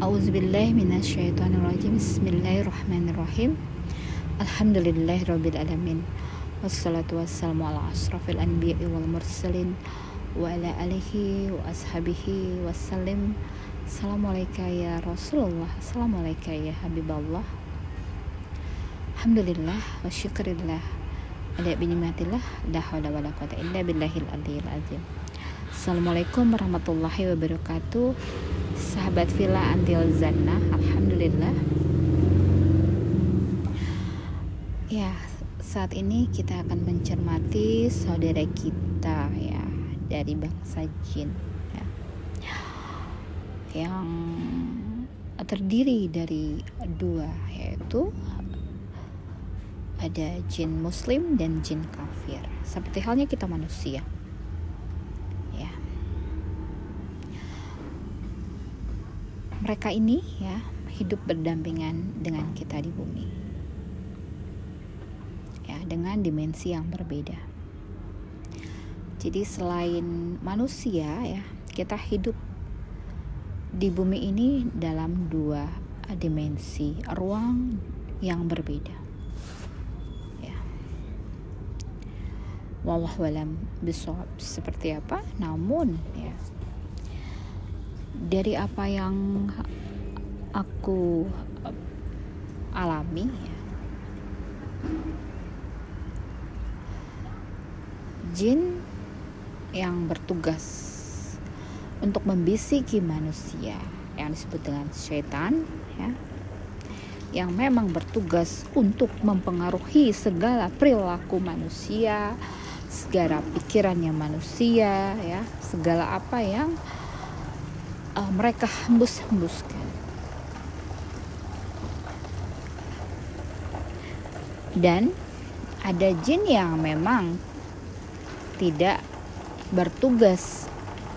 A'udzubillahi minasyaitonirrajim. Bismillahirrahmanirrahim. Alhamdulillahirabbil Wassalatu wassalamu ala asrafil anbiya'i wal mursalin wa ala alihi wa ashabihi wassalim. Assalamualaikum ya Rasulullah. Assalamualaikum ya Habiballah. Alhamdulillah wa syukurillah. Ada binimatillah. La hawla wa la quwata illa billahil aliyil azim. Assalamualaikum warahmatullahi wabarakatuh Sahabat Villa Antil Zanna Alhamdulillah. Ya saat ini kita akan mencermati saudara kita ya Dari bangsa jin ya, Yang terdiri dari dua yaitu ada jin muslim dan jin kafir. Seperti halnya kita manusia mereka ini ya hidup berdampingan dengan kita di bumi. Ya dengan dimensi yang berbeda. Jadi selain manusia ya kita hidup di bumi ini dalam dua dimensi ruang yang berbeda. Ya. Wallahualam bisawab. Seperti apa? Namun ya dari apa yang aku alami ya, jin yang bertugas untuk membisiki manusia yang disebut dengan setan ya yang memang bertugas untuk mempengaruhi segala perilaku manusia, segala pikirannya manusia ya, segala apa yang uh, mereka hembus-hembuskan. Dan ada jin yang memang tidak bertugas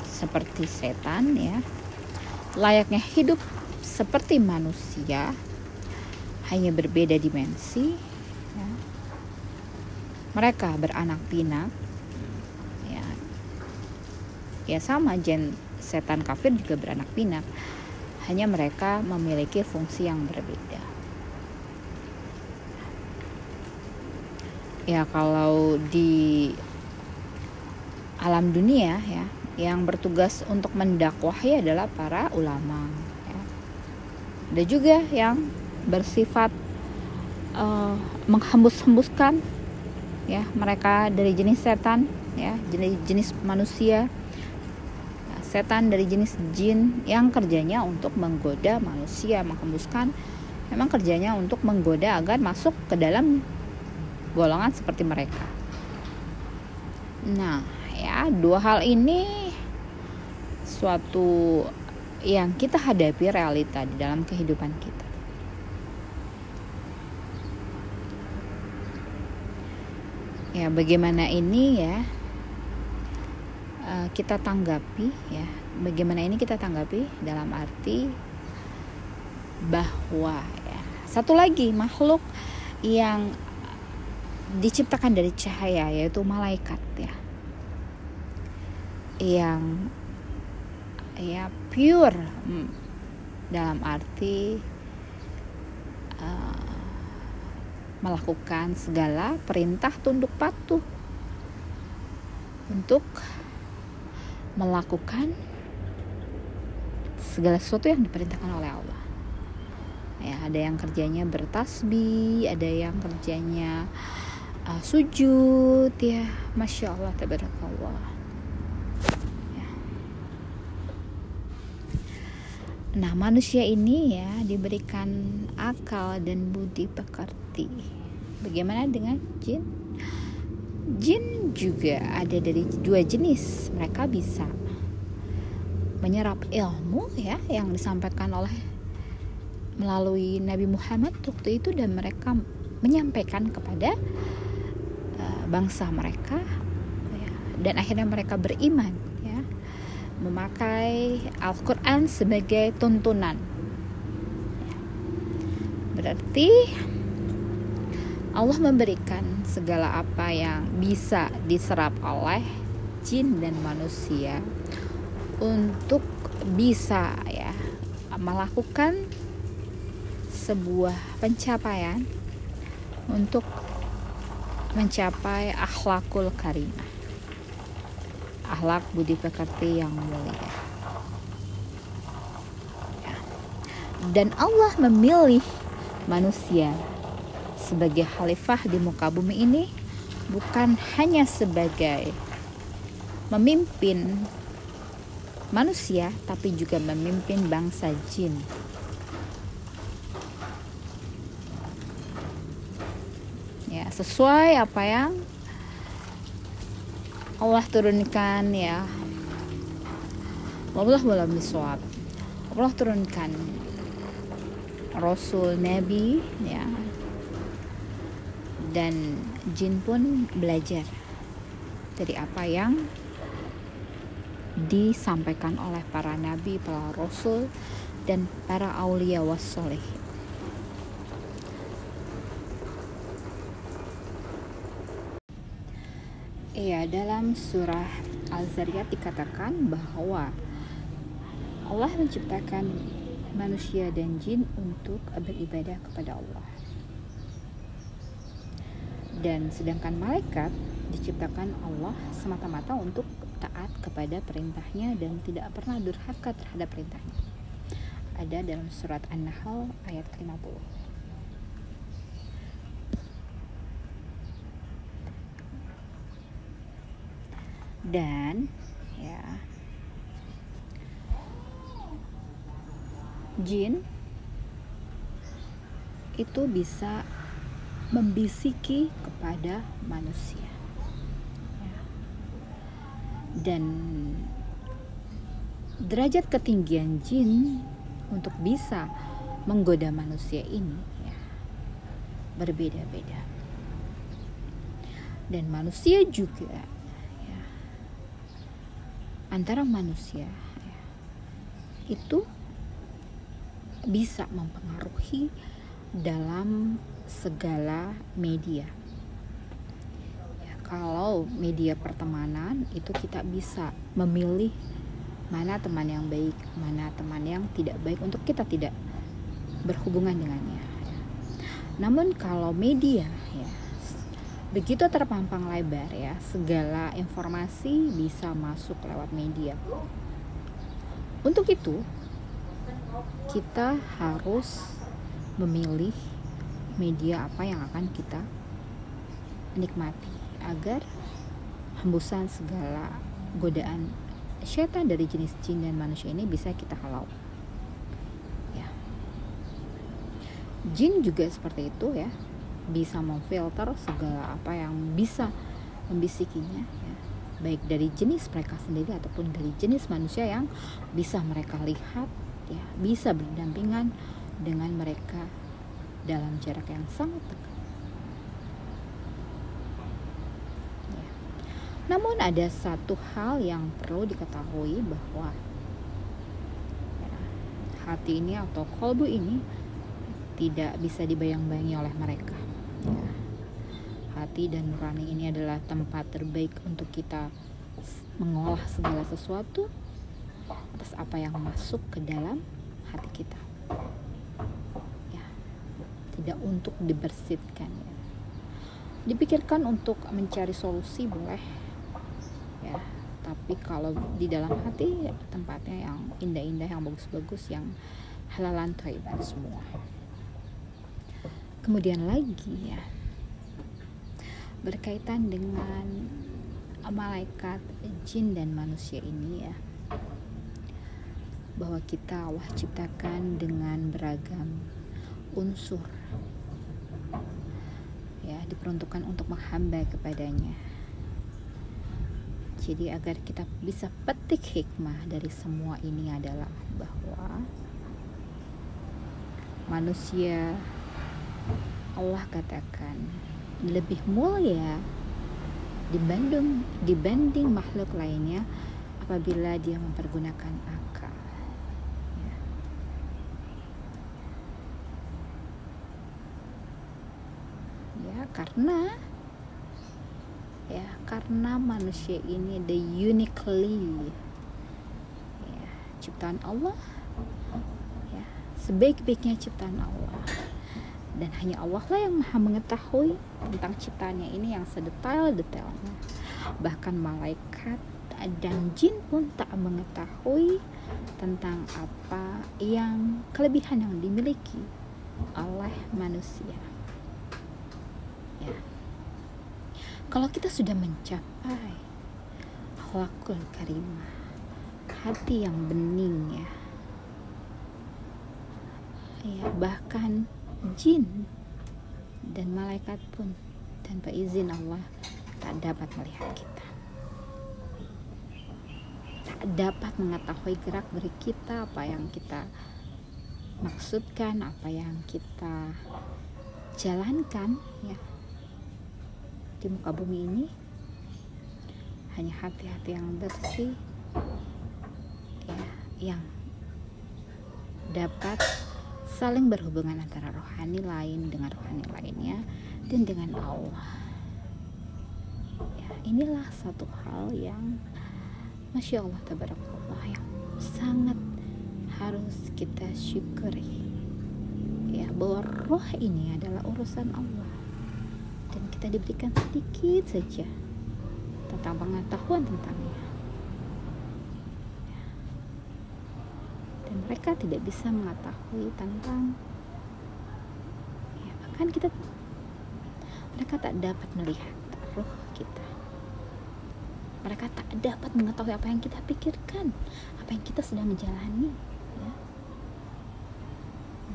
seperti setan ya. Layaknya hidup seperti manusia, hanya berbeda dimensi. Ya. Mereka beranak pinak. Ya, ya sama jin setan kafir juga beranak pinak. Hanya mereka memiliki fungsi yang berbeda. Ya kalau di alam dunia ya, yang bertugas untuk mendakwahi adalah para ulama. Ya. Ada juga yang bersifat uh, menghembus-hembuskan ya mereka dari jenis setan ya jenis jenis manusia setan dari jenis jin yang kerjanya untuk menggoda manusia, menghembuskan memang kerjanya untuk menggoda agar masuk ke dalam golongan seperti mereka. Nah, ya, dua hal ini suatu yang kita hadapi realita di dalam kehidupan kita. Ya, bagaimana ini ya Eh, kita tanggapi ya. Bagaimana ini kita tanggapi dalam arti bahwa ya. Satu lagi makhluk yang diciptakan dari cahaya yaitu malaikat ya. Yang ya pure hmm, dalam arti uh, melakukan segala perintah tunduk patuh untuk melakukan segala sesuatu yang diperintahkan oleh Allah. Ya, ada yang kerjanya bertasbih, ada yang kerjanya uh, sujud, ya, masya Allah, tabarakallah. Ya. Nah, manusia ini ya diberikan akal dan budi pekerti. Bagaimana dengan jin? Jin juga ada dari dua jenis. Mereka bisa menyerap ilmu ya yang disampaikan oleh melalui Nabi Muhammad waktu itu dan mereka menyampaikan kepada uh, bangsa mereka ya, dan akhirnya mereka beriman ya memakai Al-Qur'an sebagai tuntunan. Berarti Allah memberikan segala apa yang bisa diserap oleh jin dan manusia untuk bisa ya melakukan sebuah pencapaian untuk mencapai akhlakul karimah akhlak budi pekerti yang mulia ya. dan Allah memilih manusia sebagai khalifah di muka bumi ini bukan hanya sebagai memimpin manusia tapi juga memimpin bangsa jin. Ya sesuai apa yang Allah turunkan ya. Allah belum biswab Allah turunkan Rasul Nabi ya dan jin pun belajar dari apa yang disampaikan oleh para nabi, para rasul dan para aulia wassoleh. Iya, dalam surah Al-Zariyat dikatakan bahwa Allah menciptakan manusia dan jin untuk beribadah kepada Allah. Dan sedangkan malaikat diciptakan Allah semata-mata untuk taat kepada perintahnya dan tidak pernah durhaka terhadap perintahnya. Ada dalam surat An-Nahl ayat 50. dan ya jin itu bisa membisiki kepada manusia ya. dan derajat ketinggian jin untuk bisa menggoda manusia ini ya, berbeda-beda dan manusia juga antara manusia ya, itu bisa mempengaruhi dalam segala media. Ya, kalau media pertemanan itu kita bisa memilih mana teman yang baik, mana teman yang tidak baik untuk kita tidak berhubungan dengannya. Ya. Namun kalau media ya begitu terpampang lebar ya segala informasi bisa masuk lewat media untuk itu kita harus memilih media apa yang akan kita nikmati agar hembusan segala godaan setan dari jenis jin dan manusia ini bisa kita halau. Ya. Jin juga seperti itu ya. Bisa memfilter segala apa yang bisa membisikinya ya. Baik dari jenis mereka sendiri ataupun dari jenis manusia yang bisa mereka lihat ya. Bisa berdampingan dengan mereka dalam jarak yang sangat dekat. Ya. namun ada satu hal yang perlu diketahui bahwa ya, hati ini atau kolbu ini tidak bisa dibayang-bayangi oleh mereka. Ya, hati dan nurani ini adalah tempat terbaik untuk kita mengolah segala sesuatu atas apa yang masuk ke dalam hati kita tidak untuk dibersihkan ya. Dipikirkan untuk mencari solusi boleh ya. Tapi kalau di dalam hati ya, tempatnya yang indah-indah yang bagus-bagus yang halalan thayyiban semua. Kemudian lagi ya berkaitan dengan malaikat jin dan manusia ini ya. Bahwa kita Allah ciptakan dengan beragam unsur ya diperuntukkan untuk menghamba kepadanya jadi agar kita bisa petik hikmah dari semua ini adalah bahwa manusia Allah katakan lebih mulia dibanding dibanding makhluk lainnya apabila dia mempergunakan akal. Ya. ya, karena ya karena manusia ini the uniquely ya, ciptaan Allah sebaik-baiknya ciptaan Allah. Dan hanya Allah lah yang maha mengetahui tentang ciptaannya ini yang sedetail-detailnya. Bahkan malaikat dan jin pun tak mengetahui tentang apa yang kelebihan yang dimiliki oleh manusia ya kalau kita sudah mencapai akhlakul karimah hati yang bening ya. Ya bahkan jin dan malaikat pun tanpa izin Allah tak dapat melihat kita. Tak dapat mengetahui gerak gerik kita apa yang kita maksudkan apa yang kita jalankan ya di muka bumi ini. Hanya hati-hati yang bersih ya yang dapat saling berhubungan antara rohani lain dengan rohani lainnya dan dengan Allah. Ya, inilah satu hal yang Masya Allah tabarakallah yang sangat harus kita syukuri. Ya bahwa roh ini adalah urusan Allah kita diberikan sedikit saja tentang pengetahuan tentangnya dan mereka tidak bisa mengetahui tentang ya, bahkan kita mereka tak dapat melihat roh kita mereka tak dapat mengetahui apa yang kita pikirkan apa yang kita sedang menjalani ya.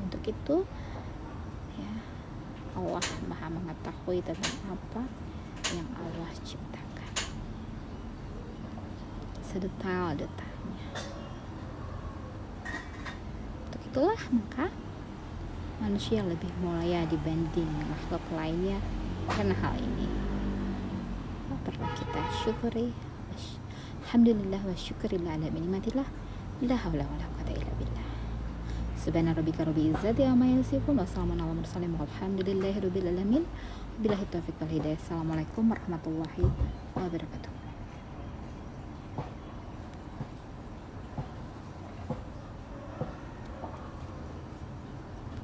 untuk itu ya Allah maha mengetahui tentang apa yang Allah ciptakan. Sedetail-detail itulah maka manusia lebih mulia dibanding makhluk lainnya. Karena hal ini perlu kita syukuri? Alhamdulillah wa syukurillah ala minimatillah la hawla wa la quwata illa billah Subhana rabbika rabbil izzati amma yasifun wa salamun ala mursalin walhamdulillahi rabbil alamin. Billahi taufiq wal hidayah. Assalamualaikum warahmatullahi wabarakatuh